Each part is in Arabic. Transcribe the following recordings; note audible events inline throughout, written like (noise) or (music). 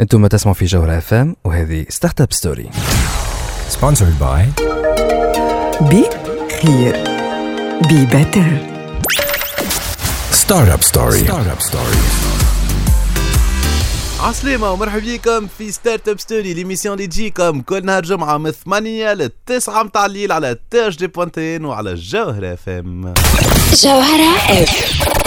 أنتم تسمعوا في جوهرة اف ام وهذه ستارت اب ستوري Sponsored by بي خير بي بيتر Startup Story. Startup Story. عسلامة ومرحبا بكم في ستارت اب ستوري ليميسيون اللي تجيكم كل نهار جمعة من 8 ل 9 متاع الليل على تاج دي بوانتين وعلى الجوهرة اف ام جوهرة اف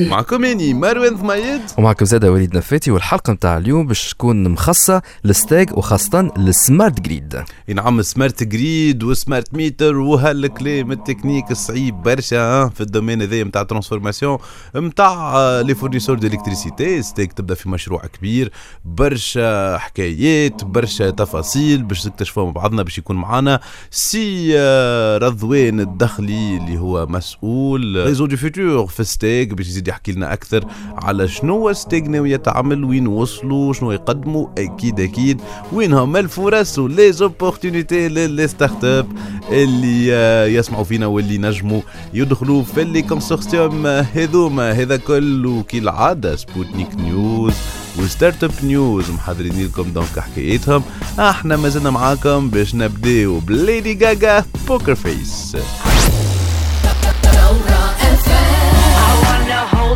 معكم اني مروان ثميد ومعكم زادة وليد نفاتي والحلقة متاع اليوم باش تكون مخصصة لل STEG وخاصة لل smart grid. نعم smart grid و smart meter وهالكلام التكنيك الصعيب برشا ها، في ال domaine هذايا نتاع transformation نتاع les fournisseurs d'électricité STEG تبدأ في مشروع كبير برشا حكايات برشا تفاصيل باش تكتشفوا مع بعضنا باش يكون معنا سي آه، رضوان الدخلي اللي هو مسؤول. réseau du futur في STEG باش يزيد يحكي لنا أكثر على شنو STEG ناوي تعمل وين وصلوا شنو يقدموا أكيد أكيد. وين هما الفرص و les opportunités ل les startups اللي آه، يسمعوا فينا واللي نجموا يدخلوا في les consortiums هذوما هذا كله كالعاده Sputnik News و Startup News محضرين لكم donc حكايتهم. إحنا مازلنا معاكم باش نبداو ب Lady Gaga Poker Face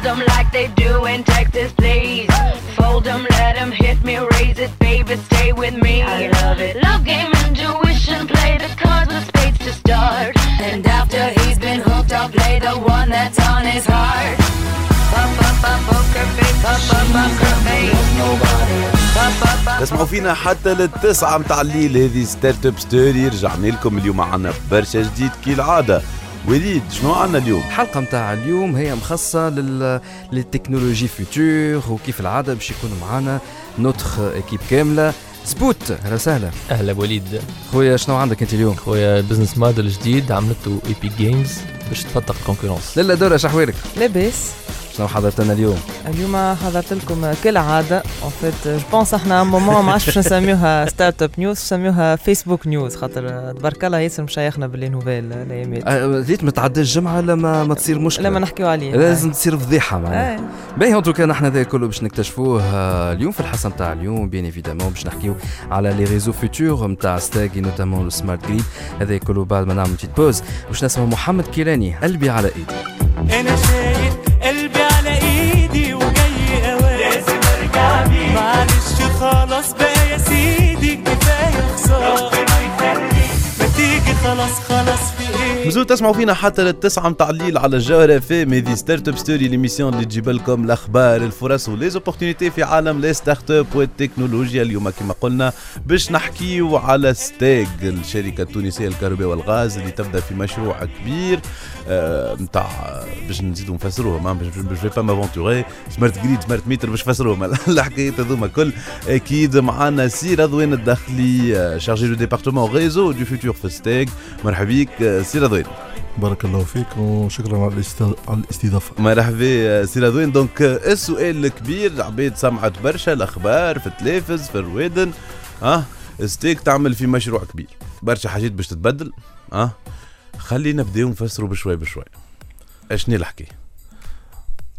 hold them like they do in Texas, please. Fold them, let them hit me, raise it, baby, stay with me. I love it. Love game, intuition, play the cards with spades to start. And after he's been hooked, I'll play the one that's on his heart. تسمعوا فينا حتى للتسعة متاع الليل هذه ستارت اب ستوري رجعنا لكم اليوم عنا برشا جديد كالعادة وليد شنو عنا اليوم؟ الحلقة متاع اليوم هي مخصصة لل... للتكنولوجي فيوتور وكيف العادة باش يكونوا معنا نوتخ إكيب كاملة. سبوت أهلا وسهلا. أهلا بوليد خويا شنو عندك أنت اليوم؟ خويا بزنس موديل جديد عملته اي بي جيمز باش تفتق الكونكورونس لالا دورة شحوالك لاباس. شنو حضرت لنا اليوم؟ اليوم حضرت لكم كالعادة اون فيت جو بونس إحنا مومون ما عادش باش نسميوها ستارت اب نيوز نسميوها فيسبوك نيوز خاطر تبارك الله ياسر مشايخنا باللي نوفيل الايامات زيت متعدى الجمعة لما ما تصير مشكلة؟ لما نحكيو عليه لازم تصير فضيحة معناها. آه. باهي en tout cas نحن هذا كله باش نكتشفوه آه، اليوم في الحصة نتاع اليوم bien évidemment باش نحكيو على les réseaux futurs نتاع STEG notamment ال smart grid هذا كله بعد ما نعمل petite pause باش نسمع محمد كيلاني قلبي على إيدي. أنا شايل قلبي على إيدي وجاي اوان لازم أرجع بيه معلش خلاص بقى يا سيدي كفاية خسارة. ما تيجي خلاص خلاص في إيه؟ مازلتوا تسمعوا فينا حتى للتسعة متاع الليل على الجوهرة FM هذه Startup Story l'émission اللي تجيب لكم الأخبار الفرص و les opportunités في عالم les startups والتكنولوجيا اليوم كما قلنا باش نحكيو على STEG الشركة التونسية للكهرباء والغاز اللي تبدأ في مشروع كبير. نتاع باش نزيدوا نفسروه ما باش باش في با مافونتوري smart grid smart meter باش نفسروهم (laughs) الحكايات هذوما كل أكيد معنا سي رضوان الداخلي. chargé du département réseaux du futur في STEG مرحبا بك آه، سي رضوان بارك الله فيك وشكرا على الاست- على الاستضافة. مرحبا سي رضوان donc السؤال الكبير العباد سمعت برشا. الأخبار في التلفز في الراديو آه STEG تعمل في مشروع كبير. برشا حاجات باش تتبدل. آه خلينا نبداو نفسروا بشوي بشوي. اشني الحكاية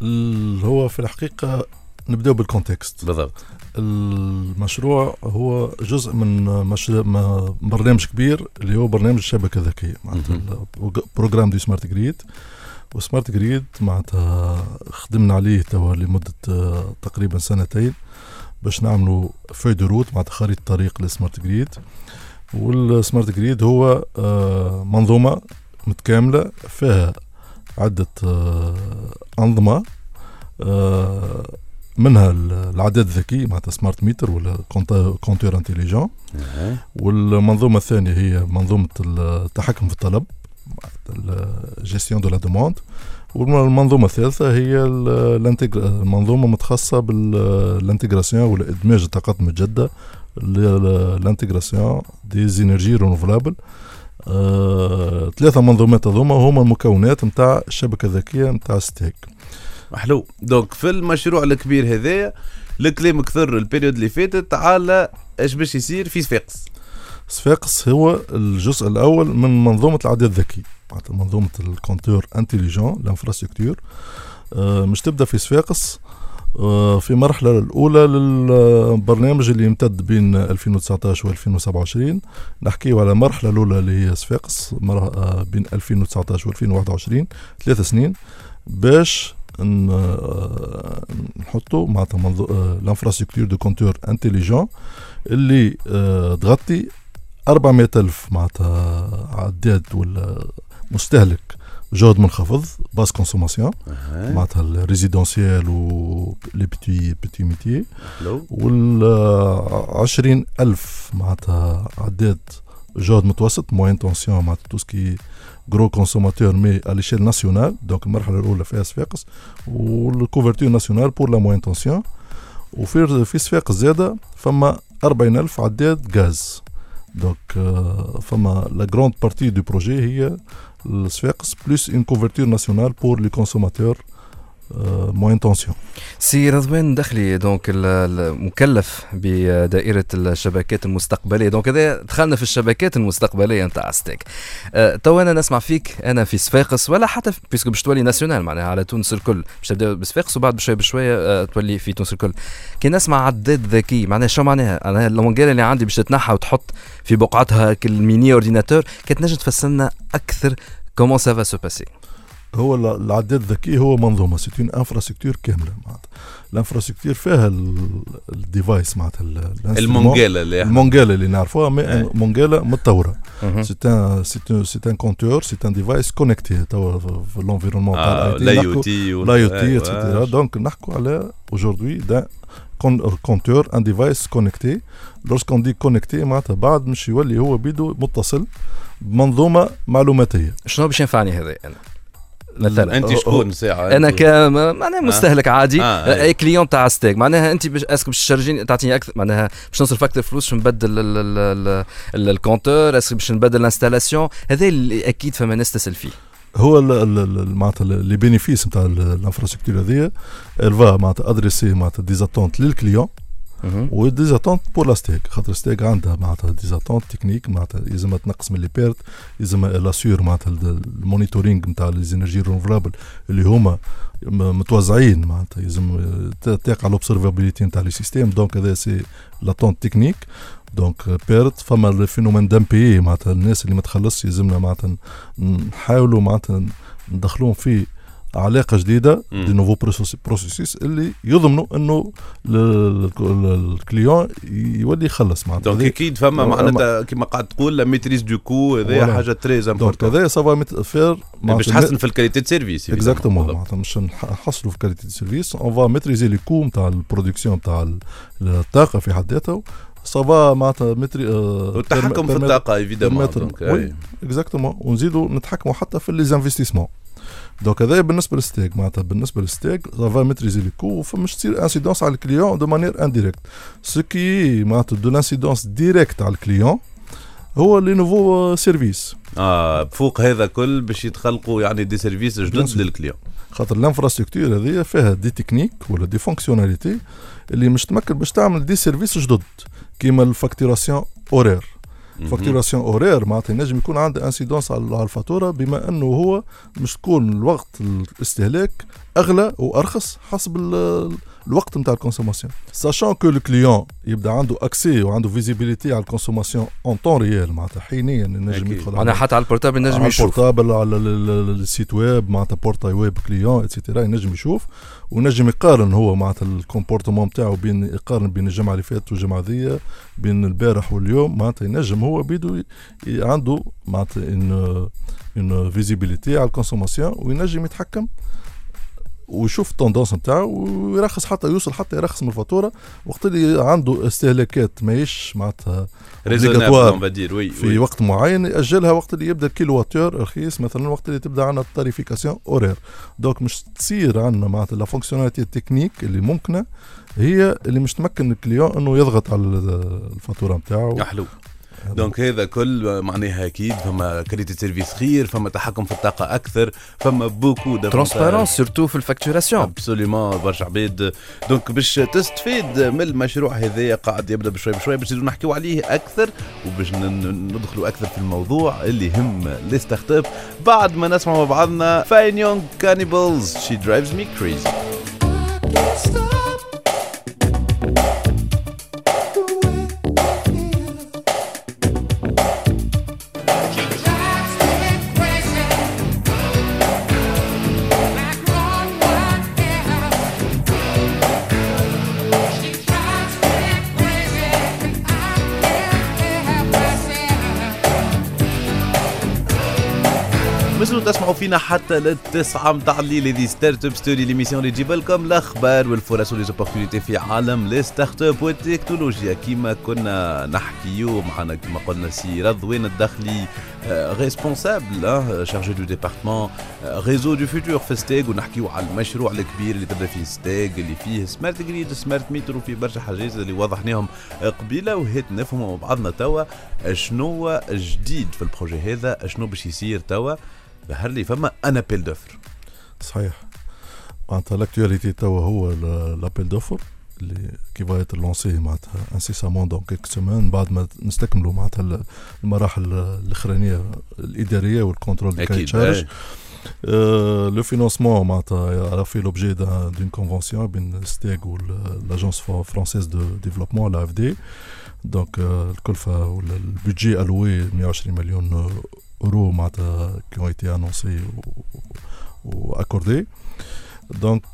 ال- هو في الحقيقة نبداو بال contexte بالضبط. المشروع هو جزء من مش... م- برنامج كبير اللي هو برنامج الشبكة الذكية معناتها programme de smart grid. و smart grid معناتها خدمنا عليه توا لمدة آه، تقريبا سنتين باش نعملوا feuille de route معناتها خريطة طريق لل smart grid. وال smart grid هو آه، منظومة متكاملة فيها عدة آه، أنظمة آه، منها ال- العداد الذكي معناتها smart meter ولا compt- compteur intelligent. والمنظومة الثانية هي منظومة التحكم في الطلب gestion de la demande. والمنظومة الثالثة هي المنظومة متخصصة بال intégration ولا ادماج الطاقات المتجدده l'intégration des énergies renouvelables. آه، ثلاثة منظومات هذوما هما المكونات نتاع الشبكة الذكية نتاع STEG. حلو. donc في المشروع الكبير هذايا الكلام كثر ال période اللي فاتت على إيش باش يصير في صفاقس. صفاقس هو الجزء الأول من منظومة العداد الذكي معناتها منظومة ال compteur intelligent l'infrastructure آه، مش تبدأ في صفاقس. في المرحلة الأولى للبرنامج اللي يمتد بين 2019 و 2027 نحكيو على المرحلة الأولى اللي هي صفاقس آه، بين 2019 و 2021 ثلاث سنين باش آه، نحطوا معناتها منظو- آه، l'infrastructure de compteurs intelligents اللي آه، تغطي 400 ألف معناتها عداد ولا مستهلك. جهد منخفض basse consommation معناتها ال résidentiel و les petits petits métiers وال 20 ألف معناتها عداد جهد متوسط moyenne tension معناتها tout ce qui gros consommateurs mais على l'échelle nationale donc المرحلة الأولى فيها صفاقس وال couverture nationale pour la moyenne tension وفي في صفاقس زادة فما 40 ألف عداد غاز donc فما la grande partie du projet هي الصفاقس plus une couverture nationale pour les consommateurs moyenne tension سي رضوان دخلي donc ال- المكلف بدائرة الشبكات المستقبلية. donc هذا دخلنا في الشبكات المستقبلية نتاع STEG. أه تو أنا نسمع فيك أنا في صفاقس ولا حتى puisque باش تولي nationale معناها على تونس الكل. باش تبدأ بصفاقس وبعد بشوية بشوية أه تولي في تونس الكل. كي نسمع عداد ذكي معناها شو معناها؟ أنا المونجال اللي عندي باش تتنحى وتحط في بقعتها كال mini ordinateur كي تنجم تفسر لنا أكثر comment ça va se passer هو ال- العداد الذكي هو منظومة c'est une infrastructure كاملة معناتها. ال infrastructure فيها ال- ال device معناتها ال- ال instrument. المونجيلا اللي المونجالا اللي نعرفوها mais. مونجالا متطورة. مهم. c'est un c'est un compteur c'est un device connecté توا في في ال environnement تاع ال لا IT يو نحكوا- تي l'IoT et cetera donc نحكوا على con- compteur un device connecté. Lorsqu'on dit connecté معناتها بعد مش يولي هو بيدو متصل بمنظومة معلوماتية. شنو باش ينفعني هذا أنا؟ مثلا. أنت شكون ساعة؟ أنا ك معناها مستهلك عادي. آه، آه أي. client تاع STEG معناها أنت باش est-ce que باش تشارجيني تعطيني أكثر؟ معناها باش نصرف أكثر فلوس باش نبدل ال- ال- ال- ال- ال compteur est-ce que باش نبدل ال installation هذا اللي أكيد فما ناس تسأل فيه. هو ال- ال- ال- معناتها les bénéfices نتاع ال infrastructure هذيا elle va معناتها adresser معناتها des attentes لل client و des attentes pour la STEG خاطر STEG عندها معناتها des attentes techniques معناتها لازم تنقص من les pertes لازم l'assure معناتها ال- ال monitoring نتاع les énergies renouvelables اللي هما متوزعين معناتها. ت- تقع l'observabilité نتاع les systèmes. donc هذا c'est l'attente technique donc pertes فما ال phénomène d'impayés معناتها الناس اللي ما تخلصش يلزمنا معناتها نحاولوا معناتها ندخلوهم في علاقة جديدة. des nouveaux processus اللي يضمنوا إنه ال- ال- ال- ال client يولي يخلص معناتها. donc أكيد فما آه، معناتها كيما قاعد تقول la maîtrise de coûts هذا. حاجة très donc important هذا ça va faire باش تحسن في ال qualité de service exactement معناتها مش نحصلوا في qualité de service on va maîtriser les coûts نتاع ال production نتاع ال- الطاقة في حد ذاتها. ça va معناتها maîtriser والتحكم في الطاقة évidemment donc oui exactement ونزيدوا نتحكموا حتى في les investissements donc هذا بالنسبة لل STEG معناتها. بالنسبة لل STEG ça va maîtriser les coûts فمش تصير incidence على ال client de manière indirecte ce qui معناتها de l'incidence directe على ال client هو les nouveaux services آه فوق هذا كل باش يتخلقوا يعني des services جدد. لل client. خاطر ال infrastructure هذيا فيها des techniques ولا des fonctionnalités اللي مش تمكن باش تعمل des services جدد كيما ال facturation horaire facturation horaire معناتها ينجم يكون عنده incidence على الفاتورة بما إنه هو مش تكون الوقت الاستهلاك أغلى وأرخص حسب الوقت نتاع ال consommation sachant que ال client يبدا عنده accès وعنده visibilité على ال consommation en temps réel معناتها حينيا أكيد. يدخل معناها حتى على ال portable نجم على يشوف. ال portable على ال- ال- ال- ال site web معناتها portail web client et cetera ينجم يشوف. ونجم يقارن هو معناتها ال comportement نتاعو بين يقارن بين الجمعة اللي فاتت والجمعة ذي بين البارح واليوم. معناتها ينجم هو بيدو عنده معناتها une une visibilité على ال consommation وينجم يتحكم. ويشوف ال tendance نتاعو ويرخص حتى يوصل حتى يرخص من الفاتورة. وقت اللي عنده استهلاكات ماهيش معناتها raisonnable في. وقت معين يأجلها وقت اللي يبدأ ال kilowattheure رخيص مثلا وقت اللي تبدأ عندنا ال tarification horaire donc مش تصير عندنا معناتها la fonctionnalité ال technique اللي ممكنة هي اللي مش تمكن ال client إنه يضغط على الفاتورة نتاعو. حلو donc هذا كل معناها أكيد فما qualité service خير فما تحكم في الطاقة أكثر فما بوكو ترونسبارونس سورتو في الفاكتوراسيون. ابسوليومون برشا عباد. donc باش تستفيد من المشروع هذايا قاعد يبدأ بشوي بشوي باش نحكيو عليه أكثر وباش ندخلوا أكثر في الموضوع اللي يهم les start-up بعد ما نسمع مع بعضنا Fine Young Cannibals She Drives Me Crazy فينا حتى للتسعة متاع الليل هذه start-up story l'émission اللي تجيب لكم الأخبار والفرص و les opportunités في عالم les start-up والتكنولوجيا. كيما كنا نحكيو معنا كيما قلنا سي رضوان الدخلي responsable chargé de département réseaux du futur في ستيج ونحكيو على المشروع الكبير اللي تبدا فيه ستيج اللي فيه smart grid smart meter وفي برشا حاجات اللي وضحناهم قبيلة وهيت نفهموا مع بعضنا توا شنو جديد في ال projet هذا شنو باش يصير توا. ظهر لي فما un appel d'offres. صحيح. معناتها l'actualité توا هو l'appel d'offres اللي qui va être lancé معناتها incessamment dans quelques semaines بعد ما نستكملوا معناتها المراحل الأخرانية الإدارية وال contrôle des charges le financement معناتها راه في l'objet d'une convention بين ستيغ وال Agence Française de Développement AFD donc الكلفه ولا ال budget alloué 120 مليون اورو معناتها qui ont été annoncés ou accordés. donc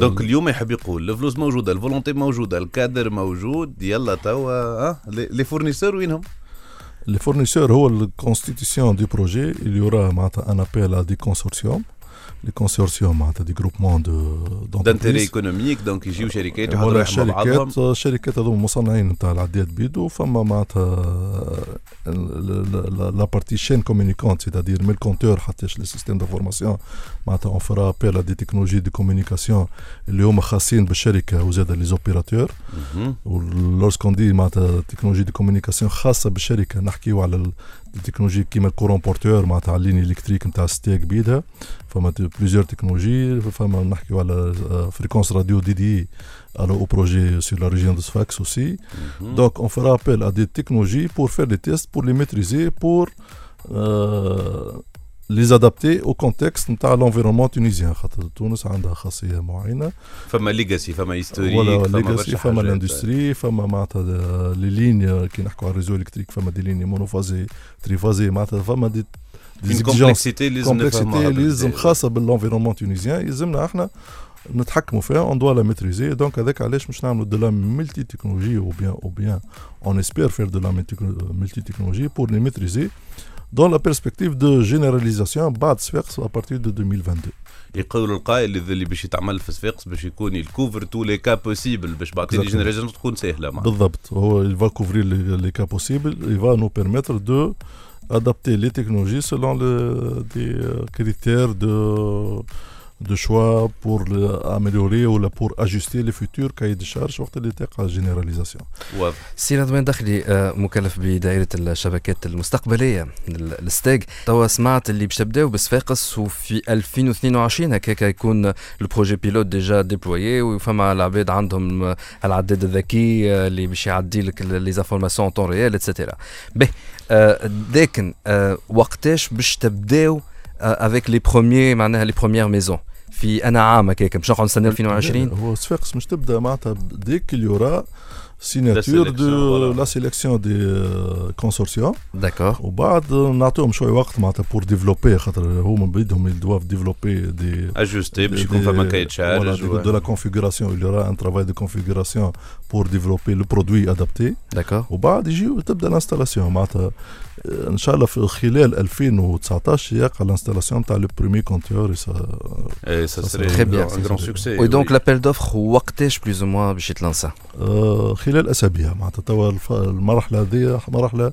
donc اليوم يحب يقول الفلوس موجوده ال volonté موجوده الكادر موجود يلا توا les fournisseurs وينهم؟ les fournisseurs هو ال constitution des projets اللي il y aura معناتها un appel des consortiums les consortiums معناتها des groupements de d'intérêt économique donc يجيو شركات يحضروا شركات الشركات هذوما مصنعين نتاع العداد بيدو فما معناتها la partie chaîne communicante c'est-à-dire من ال compteur حتى les systèmes d'information معناتها on fera appel des technologies de communication اللي هما خاصين بالشركة وزاد les opérateurs و lorsqu'on dit معناتها technologies de communication خاصه بالشركة نحكيو على ال technologies كيما ال courant porteur معناتها على ال ligne électrique نتاع ستيك بيدها فما plusieurs technologies فما نحكيو على fréquence radio dédiée alors au projet sur la région de Sfax aussi. Mm -hmm. Donc on fera appel à des technologies pour faire des tests, pour les maîtriser, pour euh, les adapter au contexte نتاع l'environnement tunisien خاطر تونس عندها خاصية معينة. فما legacy فما historique فما legacy فما ال industrie فما معناتها les lignes qui نحكوا على ال réseau électrique فما des lignes monophasées triphasées معناتها فما des des complexités لازم complexités لازم خاصة بال environnement tunisien يلزمنا إحنا نتحكموا فيها on doit la maîtriser donc هذاك علاش مش نعملوا de la multi-technologie ou bien ou bien on espère faire de la multi-technologie pour les maîtriser dans la perspective de généralisation بعد صفاقس à partir de 2022 يقول القائل اللي باش يتعمل في صفاقس باش يكون يكوفر tous les cas possibles باش بعد la généralisation تكون سهلة معنا. بالضبط. هو il va couvrir les cas possibles il va nous permettre de adapter les technologies selon le, des critères de de choix pour améliorer ou pour ajuster les futurs cahiers de charges وقت اللي تقع ال généralisation. واضح. سي رضوان دخلي مكلف بدائرة الشبكات المستقبلية الستاج توا سمعت اللي باش تبداو بصفاقس وفي 2022 هكاك يكون ال projet pilote déjà déployé وفما العباد عندهم العداد الذكي اللي باش يعدي لك les informations temps réel et cetera. به لكن وقتاش باش تبداو avec les premières معناها les premières maisons في أنا عام هكاك مش نقعد نستنى 2020 هو صفاقس مش تبدأ معناتها dès qu'il y aura signature de la sélection des consortiums d'accord وبعد نعطيهم شوية وقت معناتها pour développer خاطر هما بيدهم ils doivent développer des ajuster باش يكون فما cahier des charges de la configuration il y aura un travail de configuration pour développer le produit adapté. D'accord وبعد يجي تبدأ l'installation معناتها إن شاء الله في خلال 2019 يقع l'installation تاع le premier compteur et ça serait très bien un grand succès oui donc l'appel d'offres وقتاش plus ou moins باش يتlança خلال أسابيع معناتها توا المرحلة هذه مرحلة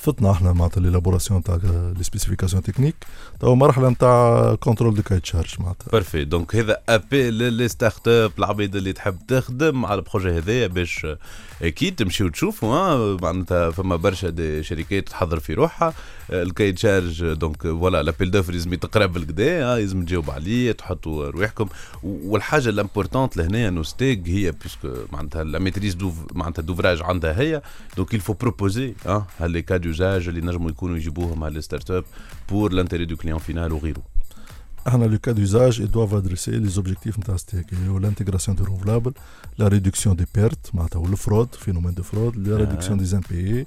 فتنا إحنا معناتها l'élaboration تاع les spécifications techniques. توا مرحلة نتاع contrôle du cahier des charges معناتها. Parfait donc هذا appel لles startups العبيد اللي تحب تخدم على ال projet هذايا باش أكيد تمشيو تشوفوا معناتها فما برشا des شركات تحضر في روحها. ال cahier des charges donc voilà l'appel d'offres لازم يتقرب بالكدا لازم تجاوب عليه تحطوا رواحكم. والحاجة ال importante لهنا انه STEG هي puisque معناتها لا maîtrise d'œuvre معناتها d'ouvrage عندها هي. donc faut proposer آه هال les cas d'usage اللي نجموا يكونوا يجيبوهم على ال startup pour l'intérêt du client final وغيره إحنا les cas d'usage doivent adresser les objectifs نتاع STEG اللي هو l'intégration des renouvelables la réduction des pertes معناتها وال fraude de fraude la réduction des impayés. وال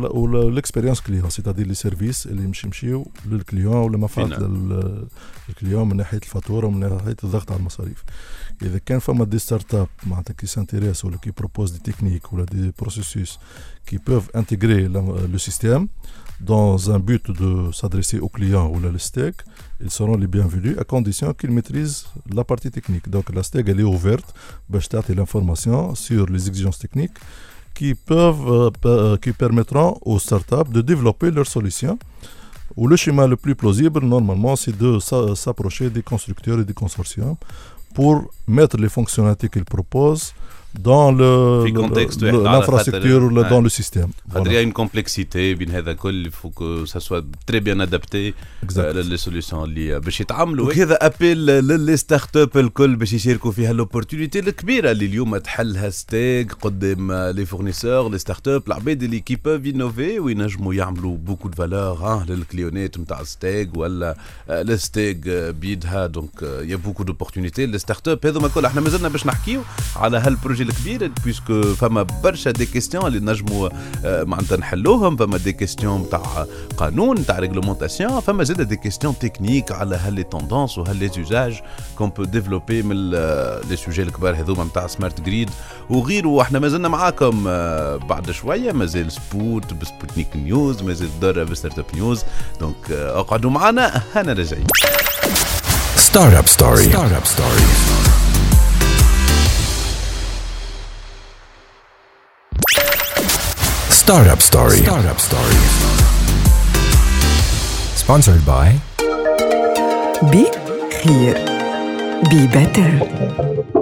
والاكسبيريونس كليون سيتادير لي سيرفيس اللي يمشي يمشيو للكليون ولا منفعه فينا. لل- للكليون من ناحيه الفاتوره ومن ناحيه الضغط على المصاريف اذا كان فما دي ستارت اب معناتها كي سانتيريس ولا كي بروبوز دي تكنيك ولا دي بروسيسوس qui peuvent intégrer la- le système dans un but de s'adresser aux clients ou la steak, ils seront les bienvenus à condition qu'ils maîtrisent la partie technique. Donc la steak elle est ouverte, باش تعطي l'information sur les exigences techniques euh, euh, qui permettront aux startups de développer leurs solutions. Ou le schéma le plus plausible, normalement, c'est de s'a- s'approcher des constructeurs et des consortiums pour mettre les fonctionnalités qu'ils proposent dans le- في le- contexte le- واحد على l'infrastructure ou خاطر- le- dans le système. خاطر Voilà. il y a une complexité بين هذا الكل il faut que ça soit très bien adapté Exact. Les solutions اللي باش يتعاملوا وهذا appel لles startups الكل باش يشاركوا في هال opportunité الكبيره اللي اليوم تحلها STEG قدام les fournisseurs les startups العباد اللي qui peuvent innover وينجموا يعملوا beaucoup de valeur ها لل clientات نتاع STEG ولا ال STEG بيدها donc y a beaucoup d'opportunités les startups هذوما الكل إحنا مازلنا باش نحكيو على هال projet الكبير puisque فما برشا des questions اللي نجموا آه، معناتها نحلوهم فما des questions تاع قانون تاع réglementation فما زاد des questions techniques على هال les tendances وهال les usages qu'on peut développer من les sujets الكبار هذوما نتاع smart grid وغيره إحنا مازلنا معاكم آه، بعد شوية مازال سبوت بسبوتنيك news مازال دره ب Startup News donc آه، اقعدوا معنا هنا راجعين Startup Story. Startup Story. Startup Story. Startup Story. Sponsored by Be Clear. Be Better.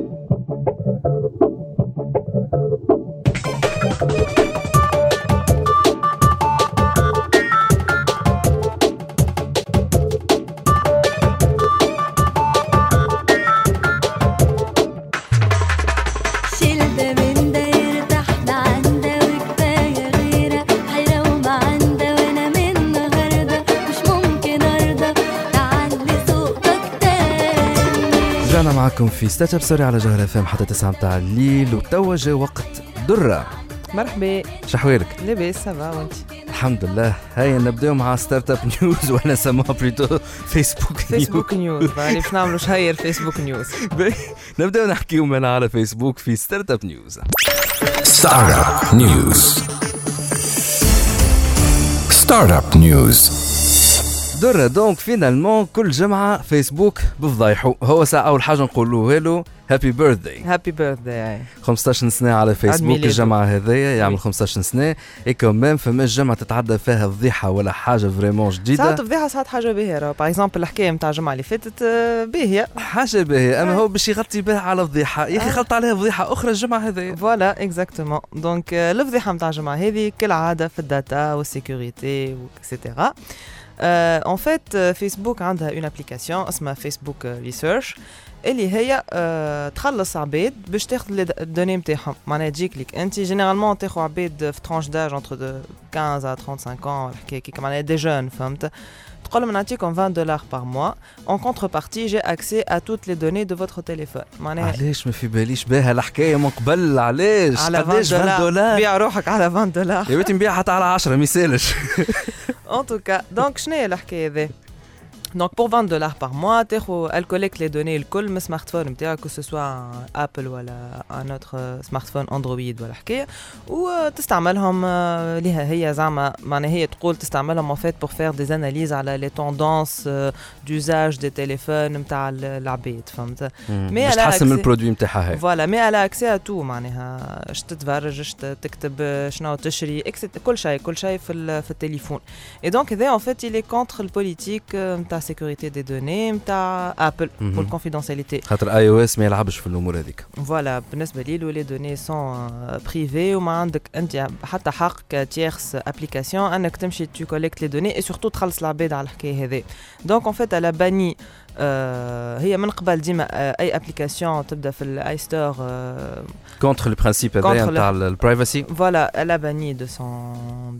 معكم في Startup Story على جوهر اف ام حتى 9 متاع الليل وتوا جا وقت درة. مرحبا. شحوالك لاباس ça va وانت؟ الحمد لله. هيا نبداو مع Startup News ولا نسموها plutôt فيسبوك فيسبوك News يعني باش نعملوا شهير فيسبوك نيوز نبداو نحكيو من على فيسبوك في Startup News Startup News. Startup News. درة donc finalement كل جمعة فيسبوك بفضايحو هو ساعة أول حاجة نقولوا له هابي بيرثداي هابي بيرثداي 15 سنة على فيسبوك. الجمعة هذايا يعمل oui. 15 سنة. اي كمان فما جمعة تتعدى فيها فضيحة ولا حاجة vraiment ساعات جديدة فضيحه ساعات حاجة باهية. par exemple الحكاية نتاع الجمعة اللي فاتت آه، باهية. حاجة باهية. أما هو باش يغطي بها على فضيحة يا أخي آه. غلط عليها فضيحة أخرى الجمعة هذايا voilà exactement donc الفضيحه نتاع الجمعة هذه كالعادة في الداتا والسيكوريتي وكسيتيرا En fait فيسبوك عندها une application اسمها فيسبوك Research اللي هي آه، تخلص عباد باش تاخذ ال données نتاعهم معناها تجيك ليك انت généralement تاخذ عباد في tranche d'âge entre 15 à 35 ans ولا حكايه كيك معناها des jeunes فهمت تقول لهم نعطيكم 20 دولار par mois en contrepartie j'ai accès à toutes les données de votre téléphone معناها علاش ما في باليش بها الحكاية من قبل علاش على قداش 20 20 دولار بيع روحك على 20 دولار يا بيتي نبيع حتى على 10 ما يسالش En tout cas, donc شنو هي الحكاية ذي؟ Donc pour 20 dollars par mois, تاخو elle collecte les données الكل من smart نتاعك que ce soit ابل ولا un autre smartphone اندرويد ولا حكايه وتستعملهم آه، ليها هي زعما معناها هي تقول تستعملهم en fait pour faire des analyses على les tendances euh, d'usage des téléphones نتاع العباد فهمت؟ باش elle a تحسن من accès- ال produit نتاعها هاي voilà mais على accès à tout معناها اش تتفرج اش تكتب شنو تشري accès كل شيء كل شيء في ال- في التليفون اي donc هذا en fait il est contre ال politique نتاع sécurité des données نتاع ابل مهم. وال confidentialité خاطر iOS ما يلعبش في الأمور هذيك. Voilà بالنسبة لي les données sont privées وما عندك أنت حتى حق ك tierce application أنك تمشي tu collectes les données et surtout تخلص العباد على الحكاية هذه donc en fait elle a banni آه هي من قبل ديما آه اي application تبدا في ال App Store آه contre ال principe Contre هذايا le- نتاع ال privacy Voilà, elle a banni de son,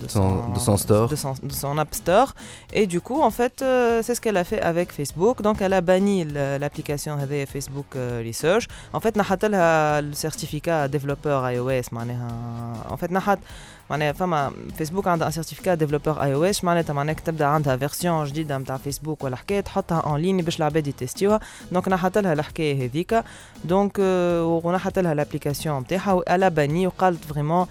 de Son- de son store. de son, de son App Store. Et du coup, en fait, euh, c'est ce qu'elle a fait avec Facebook. Donc, elle a banni le- l'application هذه Facebook euh, Research. En fait, نحت لها le certificat développeur iOS معناها en fait نحت معناها فما فيسبوك عندها un certificat développeur iOS معناتها معناها تبدا عندها version جديدة نتاع فيسبوك ولا حكاية تحطها en ligne باش العباد يtestيوها. donc نحت لها الحكاية هذيك. donc آه، ونحت لها ال application نتاعها و elle a banni وقالت vraiment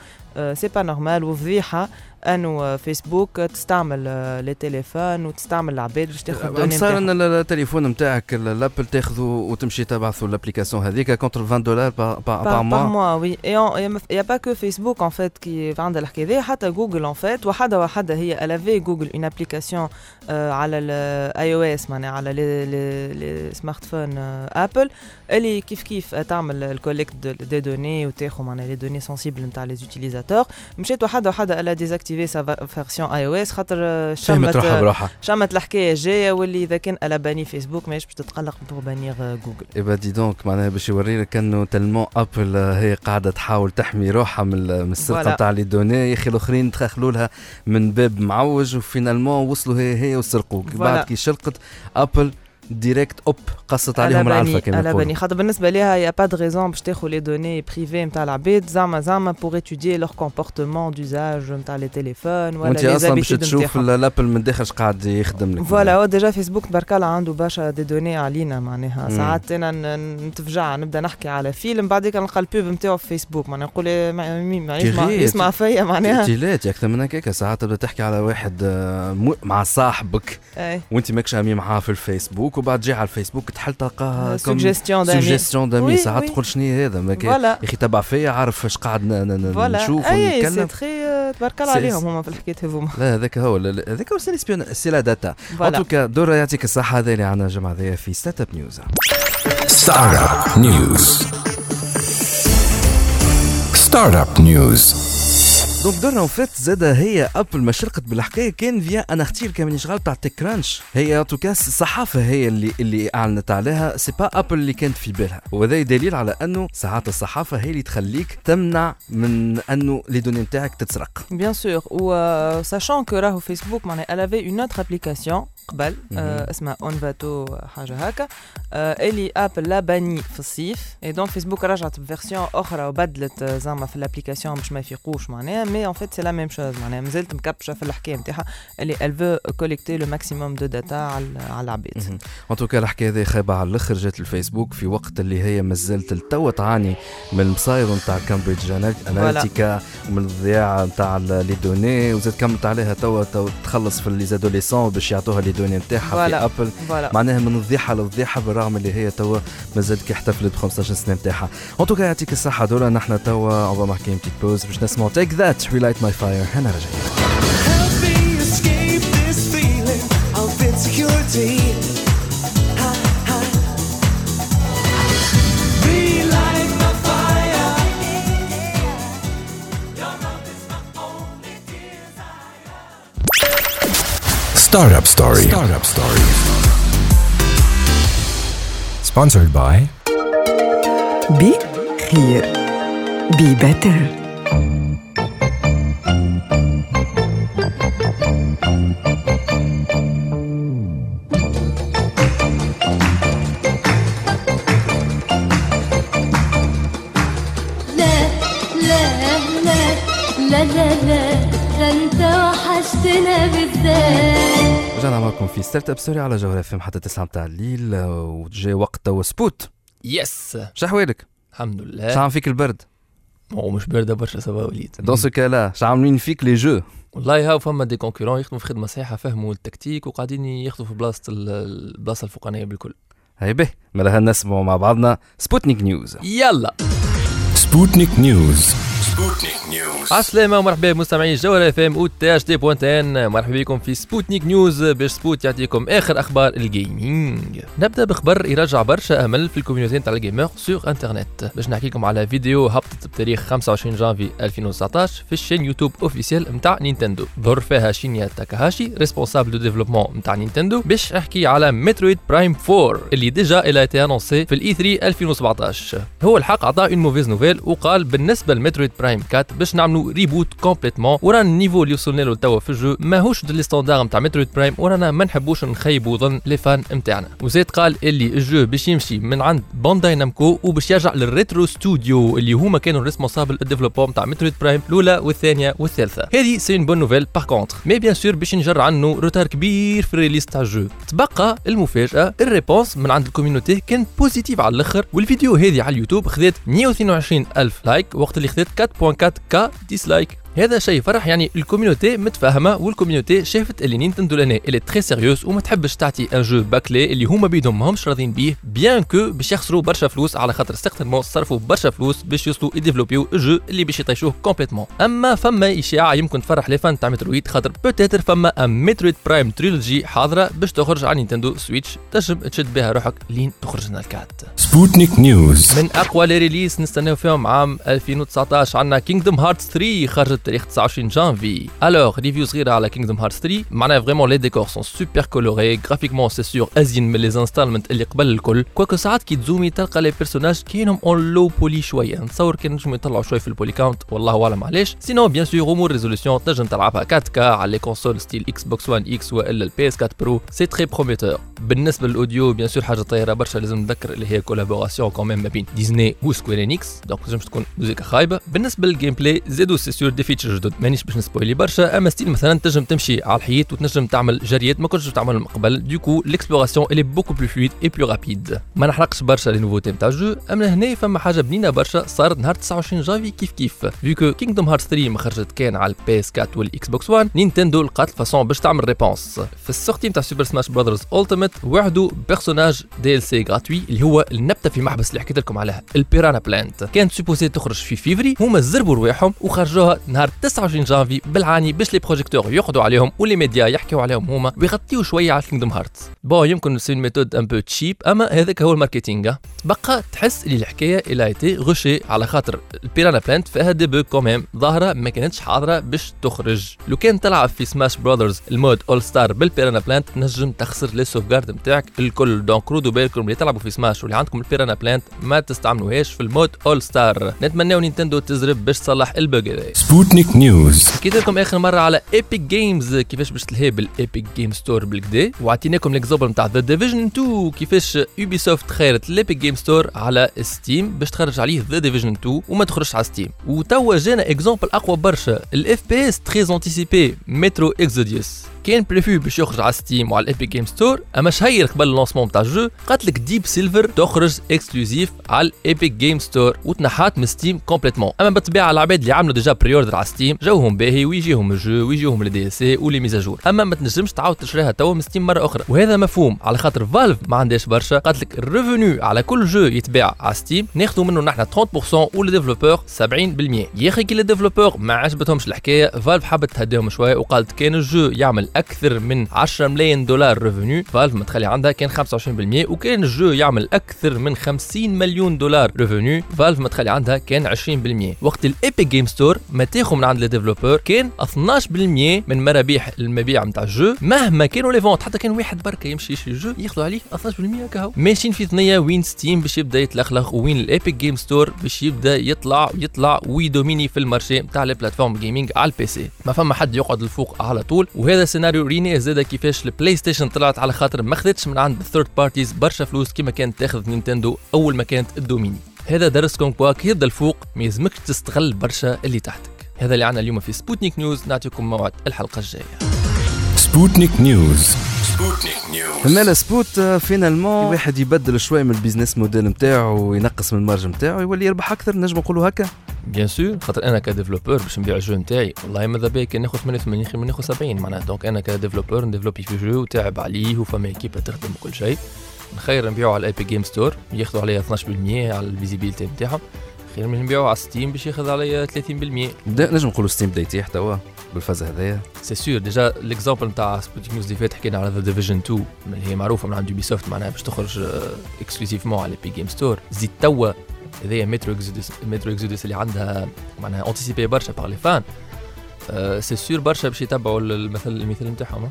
c'est pas normal وفضيحة. انه آه، فيسبوك تستعمل آه، les téléphones وتستعمل العباد باش تاخذ données صار. إن التليفون نتاعك الأبل تاخذه وتمشي تبعثوا ال application هذيك كونتر 20 دولار بار par, بار موا n'y a pas que Facebook en fait qui عندها الحكاية دي حتى جوجل en fait. وحدة وحده هي avait جوجل application euh, على ال iOS معناها على les smartphones ابل اللي كيف كيف تعمل ال collecte des données وتاخذ معناها les données sensibles نتاع les utilisateurs مشيت وحدة وحده elle a désactivé sa version iOS خاطر آه، شمت بروحها شمت الحكاية الجاية واللي إذا كان a banni Facebook ماهيش باش تتقلق pour bannir Google eh ben dis donc معناها باش يوري لك انه tellement Apple آه، هي قاعدة تحاول تحمي روحها من ال- من السرقة. نتاع les données يا أخي الأخرين دخلوا لها من باب معوج و finalement وصلوا هي هي وسرقوك. بعد كي شلقت Apple direct hop قصت عليهم العلفه بالي كما على بالي خاطر بالنسبة ليها y a pas de raison باش تاخذ les données privées نتاع العباد زعما زعما pour étudier leur comportement d'usage نتاع les téléphones ولا وأنت لي أصلا باش تشوف ال Apple من داخل اش قاعد يخدم لك؟ voilà هو déjà Facebook تبارك الله عنده برشا des données علينا معناها. ساعات أنا نتفجع نبدأ نحكي على فيلم بعديك نلقى ال pub نتاعو في فيسبوك معناها نقول يسمع فيا معناها. تيلات أكثر من هكاك. ساعات تبدأ تحكي على واحد آه، مع صاحبك وأنت ماكش ami معاه في الفيسبوك. وبعد جاي على الفيسبوك تحل تلقاها suggestion d'ami. suggestion d'ami. ساعات. تقول شنو هذا؟ ما كان يا أخي تبع فيا عارف اش قاعد نشوف أي سي ونتكلم تخي تبارك الله عليهم هما في الحكاية هذوما. لا هذاك هو. هذاك هو c'est la data. en voilà tout cas دورة يعطيك الصحة. هذا اللي عنا الجمعة هذايا في Startup News Startup News. Startup News. donc دورنا وفات زاد هي Apple ما شلقت بالحكاية كان via un article كان غلط تاع TechCrunch هي en tout cas الصحافة هي اللي اللي أعلنت عليها. c'est pas Apple اللي كانت في بالها. وهذا دليل على أنه ساعات الصحافة هي اللي تخليك تمنع من أنه les données نتاعك تتسرق. Sûr, ou euh, sachant que راهو فيسبوك معناها avait une autre application قبل آه اسمها Onavo حاجة هكا آه اللي Apple l'a banni في الصيف et donc Facebook رجعت ب version أخرى وبدلت زعما في ال application باش ما يفيقوش معناها mais en fait c'est la même chose معناها مازالت مكبشه في الحكاية نتاعها اللي elle veut collecter le maximum de data على العباد en tout cas الحكاية هذه خايبه على الآخر جات الفيسبوك في وقت اللي هي مازالت التوا تعاني من المصاير نتاع Cambridge Analytica ومن الضياع نتاع les données وزاد كملت عليها توا توا تخلص في les adolescents باش يعطوها les données نتاعها في. Apple معناها من الضيحه للضيحه بالرغم اللي هي توا مازالت كي احتفلت ب 15 سنه نتاعها en tout cas يعطيك الصحه دولا نحن توا on marque petite pause باش نسمعوا Take That Let's relight my fire and energy. Help me escape this feeling of insecurity. Startup Story. Startup Story. Sponsored by Be Here. Be Better. رجعنا معكم في Startup Story على جوهرة FM حتى 9 متاع الليل. وجاي وقت توا سبوت يس شحوالك الحمد شو لله عم فيك البرد؟ هو مش بارده برشا سوا وليد. dans ce cas-là شو عاملين فيك les jeux والله هاو فما des concurrents يخدموا في خدمة صحيحة فهموا التكتيك وقاعدين ياخذوا في بلاصة ال- البلاصة الفوقانية بالكل. هاي به. مالا نسمعوا مع بعضنا. Sputnik News يلا. Sputnik News. Sputnik. News. عسلامة ومرحبا بمستمعي الجوهرة FM و THD point TN. مرحبا بكم في Sputnik News. باش سبوت يعطيكم آخر أخبار ال gaming نبدأ بخبر يرجع برشا أمل في ال community نتاع ال gamers sur internet باش نحكي لكم على فيديو هبطت بتاريخ 25 جانفي 2019 في ال chaîne YouTube officielle نتاع Nintendo. ظهر فيها Shinya Takahashi responsable de développement نتاع Nintendo. باش أحكي على Metroid Prime 4 اللي déjà elle était annoncée في ال E3 2017 هو الحق عطاه une mauvaise nouvelle وقال بالنسبة ل Metroid Prime 4 باش نعملوا reboot complètement ورانا ال niveau اللي وصلنا له توا في ال jeu. ماهوش dans les standards نتاع Metroid Prime. ورانا ما نحبوش نخيبوا ظن les fans نتاعنا وزيد قال اللي ال jeu باش يمشي من عند Bandai Namco وباش يرجع لل Retro Studio اللي هما كانوا responsables ال développement نتاع Metroid Prime الأولى والثانية والثالثة. هذه c'est bonne nouvelle par contre mais bien sûr باش نجر عنه retard كبير في ال release تاع ال jeu. تبقى المفاجأة ال réponse من عند ال community كان positive على الأخر. والفيديو هذه على اليوتيوب خذت 122 ألف like وقت اللي خذت 4.4 K dislike هذا شيء فرح يعني ال community متفاهمة وال community شافت اللي Nintendo لنا اللي très sérieuse وما تحبش تعطي un jeu bâclé اللي هما بيدهم ماهمش راضيين بيه bien que باش يخسروا برشا فلوس على خاطر certainement صرفوا برشا فلوس باش يوصلوا يديفلوبيو ال jeu اللي باش يطيشوه complètement أما فما إشاعة يمكن تفرح les fans تاع Metroid خاطر peut-être فما même Metroid Prime Trilogy حاضرة باش تخرج على Nintendo Switch تنجم تشد بها روحك لين تخرج لنا ال quatre Sputnik News. من أقوى les releases نستناو فيهم عام 2019 عندنا Kingdom Hearts 3 خرجت بتاريخ 29 جانفي alors review صغيره على Kingdom Hearts 3 معناها vraiment les décors sont super colorés graphiquement c'est sûr ازين من les installments اللي قبل الكل quoique ساعات كي تزومي تلقى les personnages كاينهم en low poly شوية نتصور كان نجموا يطلعوا شوية في ال poly count والله اعلم علاش sinon bien sûr en mode résolution تنجم تلعبها 4 K على les consoles style Xbox 1 X والا ال PS 4 Pro c'est très prometteur بالنسبة لل audio bien sûr حاجة طايره برشا لازم نذكر اللي هي collaboration quand même ما بين ديزني و Square Enix donc تنجمش تكون موزيكا خايبه بالنسبة لل gameplay زادوا c'est sûr des features جدد. مانيش باش نسبويلي برشا. أما style مثلا تنجم تمشي على الحيط وتنجم تعمل جريات ما كنتش تعملهم قبل. du coup l'exploration elle est beaucoup plus fluide et plus rapide ما نحرقش برشا les nouveautés نتاع ال jeu. أما هنا فما حاجة بنينة برشا. صارت نهار 29 جانفي كيف كيف. vu que Kingdom Hearts 3 ما خرجت كان على ال PS 4 وال Xbox 1 Nintendo لقات façon باش تعمل réponse في ال sortie نتاع Super Smash Brothers Ultimate وعدوا personnage DLC gratuit اللي هو النبتة في محبس اللي حكيت لكم عليها ال Piranha Plant كانت supposée تخرج في فيفري هما زربوا رواحهم وخرجوها نهار 29 جانفي بالعاني باش les projecteurs يقعدوا عليهم و les médias يحكيوا عليهم هما ويغطيوا شوية على Kingdom Hearts bon يمكن c'est méthode un peu cheap أما هذاك هو ال marketing. بقى تحس اللي الحكاية elle était rushée على خاطر ال Piranha Plant فيها des bugs quand même ظاهرة ما كانتش حاضرة باش تخرج. لو كان تلعب في Smash Brothers ال mode All-Star بال Piranha Plant نجم تخسر les sauvegardes نتاعك الكل. donc رودوا بالكم اللي تلعبوا في سماش واللي عندكم ال Piranha Plant ما تستعملوهاش في ال mode All-Star نتمناو Nintendo تزرب باش تصلح ال bug هذا Sputnik News. حكيت لكم آخر مرة على Epic Games كيفاش باش تلهي بال Epic Game Store بالكدا؟ وعطيناكم l'exemple نتاع The Division 2 كيفاش Ubisoft خيرت ال Epic Game Store على Steam باش تخرج عليه The Division 2 وما تخرجش على Steam وتوا جانا exemple أقوى برشا ال FPS très anticipé Metro Exodus كان prévu باش يخرج على Steam وعلى ال Epic Game Store أما شهير قبل ال lancement تاع ال jeu قالت لك Deep Silver تخرج exclusif على ال Epic Game Store وتنحات من Steam complètement أما بالطبيعة العباد اللي عملوا déjà pre-order على Steam جوهم باهي ويجيهم ال jeu ويجيهم ال DLC و les mises à jour أما ما تنجمش تعاود تشريها توا من Steam مرة أخرى. وهذا مفهوم. على خاطر Valve ما عندهاش برشا. قالت لك ال revenu على كل jeu يتباع على Steam ناخذوا منه نحن 30% وال développeur 70% يا أخي كي ال développeur ما عجبتهمش الحكاية Valve حبت تهديهم شوية وقالت كان ال jeu يعمل أكثر من 10 ملايين دولار revenu Valve ما تخلي عندها كان 25% وكان ال jeu يعمل أكثر من 50 مليون دولار revenu Valve ما تخلي عندها كان 20% وقت ال Epic Game Store ما تاخذ من عند les développeurs كان 12% من مرابيح المبيع نتاع ال jeu. مهما كانوا les ventes حتى كان واحد بركه يمشي يشري ال jeu ياخذوا عليه 12% كهو. ماشيين في ثنية وين Steam باش يبدأ يتلخلخ وين ال Epic Game Store باش يبدأ يطلع ويطلع وي dominer في ال marché نتاع les plateformes gaming على ال PC. ما فما حد يقعد الفوق على طول وهذا سيناريو ريناه زاده كيفاش ال PlayStation طلعت على خاطر ما خذتش من عند ال third parties برشا فلوس كما كانت تاخذ Nintendo أول ما كانت الدوميني. هذا درس comme quoi كي يبدا الفوق ما يلزمكش تستغل برشا اللي تحتك. هذا اللي عنا اليوم في Sputnik News نعطيكم موعد الحلقة الجاية. Sputnik News. مالا سبوت finalement واحد يبدل شوية من ال business model نتاعو وينقص من ال marge نتاعو يولي يربح أكثر نجم نقولوا هكا؟ bien sûr خاطر أنا ك développeur باش نبيع ال jeu نتاعي والله ماذا بيا كان ناخذ 88 خير من ناخذ 70 معناها donc أنا ك développeur ن développer في jeu وتعب عليه وفما équipe تخدم وكل شيء. نخير نبيعو على ال Epic Game Store ياخذوا عليها 12% على ال visibilité نتاعهم. خير من نبيعه على Steam باش ياخذ عليا 30% بدا نجم نقولوا Steam بدا يتيح توا بال phase هذايا. c'est sûr déjà l'exemple نتاع Sputnik News اللي فات حكينا على The Division 2 اللي هي معروفة من عند Ubisoft معناها باش تخرج exclusivement على Epic Game Store زيد توا هذايا Metro Exodus Metro Exodus اللي عندها معناها anticipé برشا par les fans c'est sûr برشا باش يتبعوا المثل المثال نتاعهم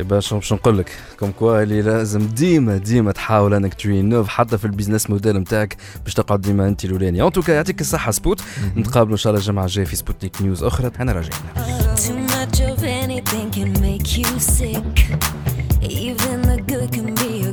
باش باش نقول لك comme quoi اللي لازم ديما ديما تحاول إنك ت rénove حتى في ال business model نتاعك باش تقعد ديما أنت الاولاني en tout cas يعطيك الصحة سبوت. نتقابلوا إن شاء الله الجمعه الجايه في Sputnik News أخرى. أنا راجعين much of anything can make you sick. Even the good can be a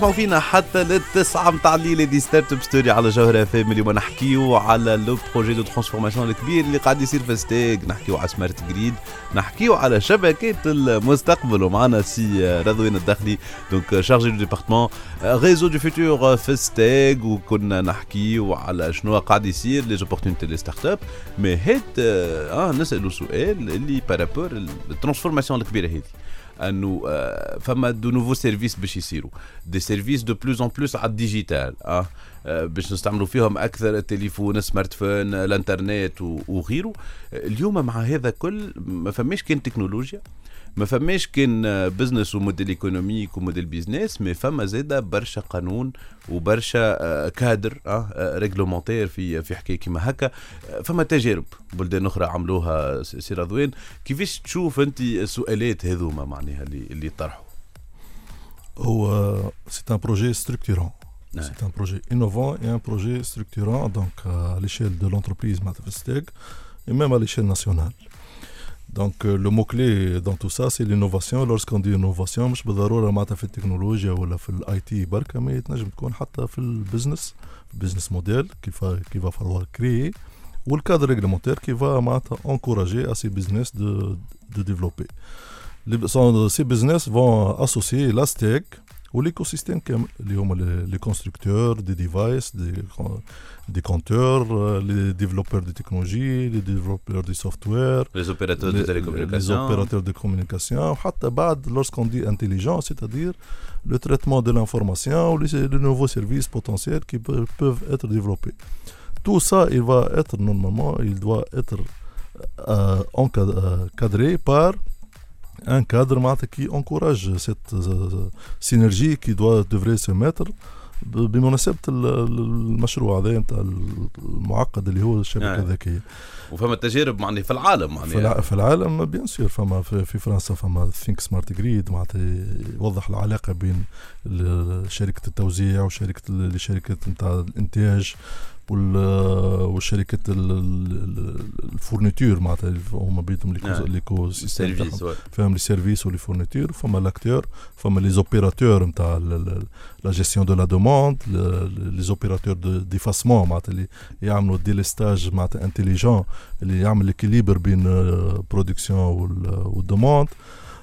تسمعوا فينا حتى للتسعة متاع الليل. The Startup Story على جوهرة FM اليوم نحكيو على le projet de transformation الكبير اللي قاعد يصير في STEG نحكيو على smart grid نحكيو على شبكات المستقبل. ومعنا سي رضوان الداخلي. donc chargé du département réseau du futur في STEG وكنا نحكيو على شنو قاعد يصير les opportunités les start-up mais هيت آه نسالوا سؤال اللي par rapport ال transformation الكبيرة هذه. انه آه، فما de nouveaux services باش يصيروا. des services de plus en plus على ال digital آه. آه، باش نستعملوا فيهم أكثر التليفون smartphone الانترنت وغيره. اليوم مع هذا كل ما فماش كان تكنولوجيا. ما فماش كان business و modèle économique و modèle business mais فما زاده برشا قانون وبرشا آه، كادر آه réglementaire في في حكاية كيما هكا آه، فما تجارب بلدان أخرى عملوها سي رضوان كيفاش تشوف أنت السؤالات هذوما معناها اللي اللي طرحوا هو un projet structurant. Ouais. C'est un projet innovant et un projet structurant donc à l'échelle de l'entreprise Matavesteg et même à l'échelle nationale. Donc euh, le mot-clé dans tout ça c'est l'innovation. Lorsqu'on dit innovation مش بالضرورة معناتها في التكنولوجيا ولا في الاي تي بركة ما تنجم تكون حتى في البزنس البزنس موديل كيف كي va falloir créer والكادر réglementaire qui va معناتها encourager à ces business de, de développer. Les- sont- ces business vont associer la stack ou l'écosystème كامل اللي هما les, les constructeurs des devices, des, des compteurs, euh, les développeurs de technologie, les développeurs de software, les opérateurs de les, les télécommunications opérateurs de communication, حتى بعد lorsqu'on dit intelligent, c'est-à-dire le traitement de l'information ou les, les nouveaux services potentiels qui peuvent, peuvent être développés. Tout ça, il va être normalement, il doit être euh, encad- euh, cadré par Un cadre معناتها qui encourage cette euh, synergie qui doit devrait se mettre ب- بمناسبة ال- ال- المشروع هذا نتاع المعقد اللي هو الشبكة نعم. الذكية. وفما تجارب معناها في العالم في, معناها الع... في العالم bien sûr فما في, في فرنسا فما Think Smart Grid معناتها يوضح العلاقة بين شركة التوزيع وشركة ال- الشركات نتاع الانتاج والشركات ال- ال- الفورنيتور معناتها هما بيتهم نعم. ليكو تاعهم. ouais. فهم لي سيرفيس ولي فورنيتور فما لاكتور فما لي زوبيراتور نتاع لا جيستيون دو لا دوموند لي زوبيراتور ديفاسمون معناتها اللي يعملوا ديليستاج معناتها انتيليجون اللي يعمل اكيليبر بين production وال demande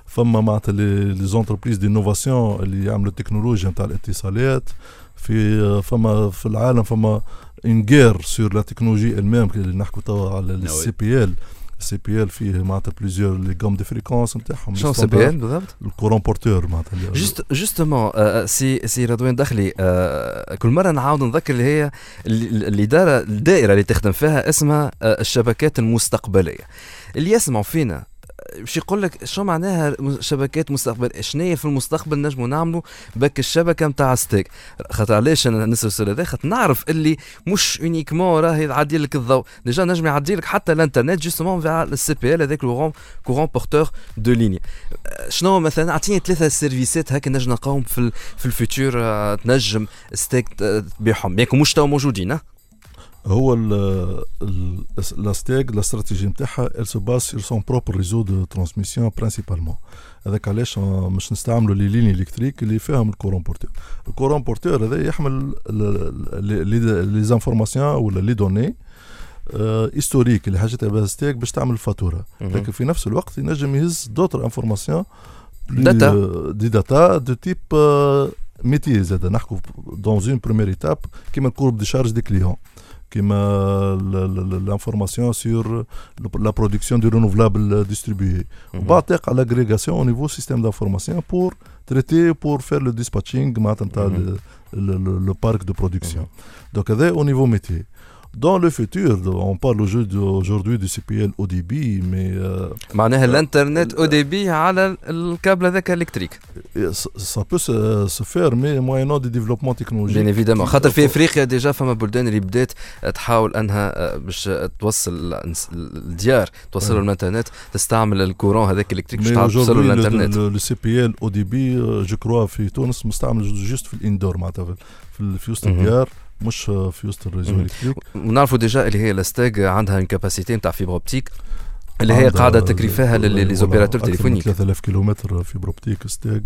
فما معناتها les entreprises d'innovation اللي يعملوا التكنولوجيا نتاع الاتصالات في فما في العالم فما une guerre sur la technologie même اللي نحكوا توا على ال CPL ال CPL فيه معناتها plusieurs les gammes des fréquences نتاعهم شنو CPL بالضبط؟ ال courant porteur معناتها juste justement سي سي رضوان دخلي آه، كل مرة نعاود نذكر اللي هي دار الدائرة اللي تخدم فيها اسمها آه، الشبكات المستقبلية. اللي يسمعوا فينا آه، باش يقول لك شو معناها شبكات مستقبل؟ شنو في المستقبل نجموا نعملوا بك الشبكة نتاع STEG. خاطر علاش أنا نسأل السؤال هذا؟ خاطر نعرف اللي مش uniquement راهي يعدي لك الضوء. déjà نجم يعدي لك حتى الإنترنت justement فيها ال CPL هذاك courant courant porteur de ligne شنو مثلا؟ أعطيني ثلاثة سيرفيسات هكا نجم نلقاهم في في الفيتور آه، تنجم STEG تبيعهم بيكم مش تو موجودين؟ هو ال ال la STEG la stratégie نتاعها elle se base sur son propre réseau de transmission principalement. هذاك علاش آه، مش نستعملوا les lignes électriques اللي فيهم ال courant porteur. ال courant porteur هذا يحمل les informations ولا les données historiques اللي حاجتها بها STEG باش تعمل فاتورة. مهم. لكن في نفس الوقت ينجم يهز d'autres informations Data. دي داتا دو تيب ميتي زاد نحكوا دون اون بروميير ايتاب كيما الكورب دي شارج دي كليون qui m'a l'information sur la production du renouvelable distribué. Mhm. On va à l'agrégation au niveau système d'information pour traiter, pour faire le dispatching, mhm. le, le, le, le parc de production. Mhm. Donc, au niveau métier. Dans le futur, on parle aujourd'hui du CPL ODB, mais euh, معناها الانترنت haut débit على الكابل هذاك électrique ça, ça peut se, se faire, mais moyennant des développements technologiques. évidemment qui- خاطر في إفريقيا déjà فما بلدان اللي بدات تحاول أنها آه، باش توصل الديار توصلوا آه. الإنترنت تستعمل ال courant هذاك électrique باش توصلوا aujourd'hui, le, الإنترنت le, le CPL ODB, euh, je crois, في تونس مستعمل juste في ال indoor معناتها في- وسط. الديار مش في وسط ال réseau. électrique ونعرفوا déjà اللي هي la STEG عندها capacité نتاع fibre optique اللي هي قاعدة تكري فيها ال- les opérateurs أكثر من téléphoniques 3000 كيلومتر fibre optique STEG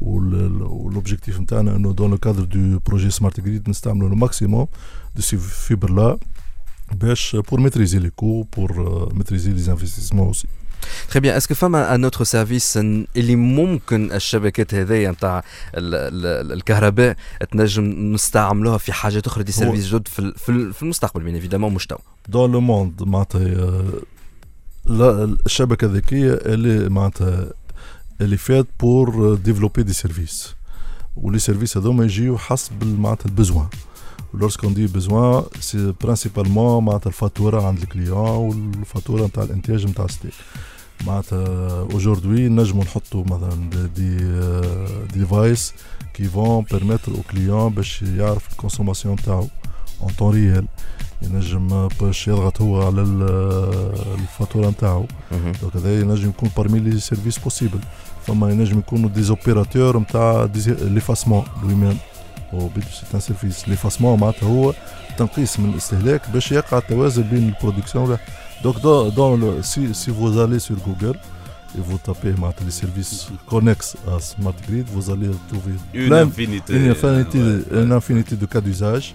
وال objectif نتاعنا إنه dans le cadre du projet smart grid نستعملوا le maximum de ces fibres-là باش pour maîtriser les coûts pour maîtriser les investissements aussi très bien est-ce que فما un autre service اللي ممكن الشبكات هذيا نتاع ال- ال- الكهرباء تنجم نستعملوها في حاجات أخرى des services جد في في ال- في المستقبل bien évidemment مش تو dans le monde معناتها لا الشبكة الذكية اللي معناتها اللي فات pour développer des services و les services هذوما يجيو حسب معناتها ال besoin. lorsqu'on dit besoin c'est principalement معناتها الفاتوره عند ال client والفاتوره نتاع الإنتاج نتاع STEG معناتها aujourd'hui نجمو نحطو مثلا des devices qui vont permettre au client باش يعرف ال consommation نتاعو en temps réel ينجم باش يضغط هو على ال- الفاتورة نتاعو. donc هذا ينجم يكون parmi les services possibles فما ينجم يكونوا des opérateurs نتاع l'effacement lui-même او سي ان سيرفيس ليفاسمون معناتها هو تنقيس من الاستهلاك باش يقع التوازن بين البرودكسيون دونك دون سي سي فوز الي سور جوجل et vous tapez معناتها les services connexes à Smart Grid, vous allez trouver Une plein- infinité, une infinité, ouais, une infinité de cas d'usage.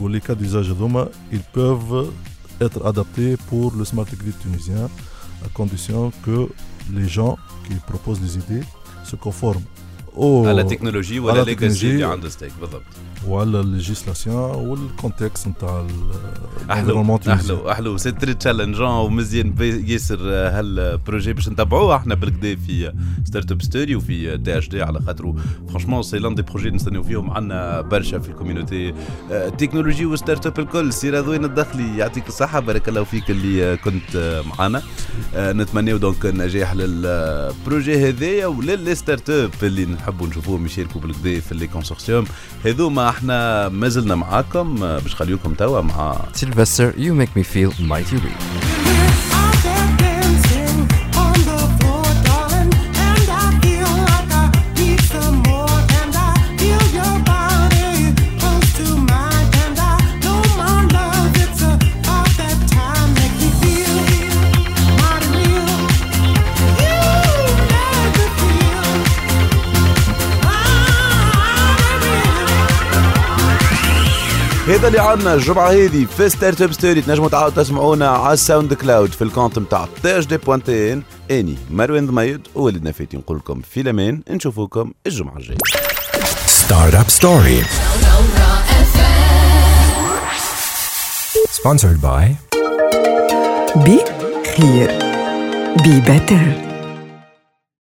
Où les cas d'usage d'Oma, ils peuvent être adaptés pour le Smart Grid tunisien à condition que les gens qui proposent les idées se conforment Au, على التكنولوجي à ولا ليجاسي اللي technologie عند ستيك بالضبط. وعلى الليجيسلاسيون والكونتكست نتاع أحلو أحلو أحلو. c'est très challengeant ومزيان ياسر آه، هال projet باش نتبعوه إحنا بالكدا في Startup Story وفي THD على خاطر franchement c'est لأن des projets نستناو فيهم. عندنا برشا في ال community آه، التكنولوجي و startup الكل. سي رضوين الدخلي يعطيك الصحة. بارك الله فيك اللي آه، كنت آه، معنا آه، نتمناو donc نجاح لل projet هذايا ول les startups اللي نحبوا نشوفوهم يشاركوا بالكدا في les consortiums هذوما إحنا مازلنا معاكم باش خليوكم توا مع سيلفستر يو ميك مي فيل مايتي ريل هذا اللي عندنا الجمعة هذه في Startup Story تنجموا تعاودوا تسمعونا على ال SoundCloud في ال compte نتاع تي اش دي بوانتين إني مروان ضميد وولدنا فاتي نقول لكم في الأمان نشوفوكم الجمعة الجاية Startup Story. Sponsored by Be here. Be better.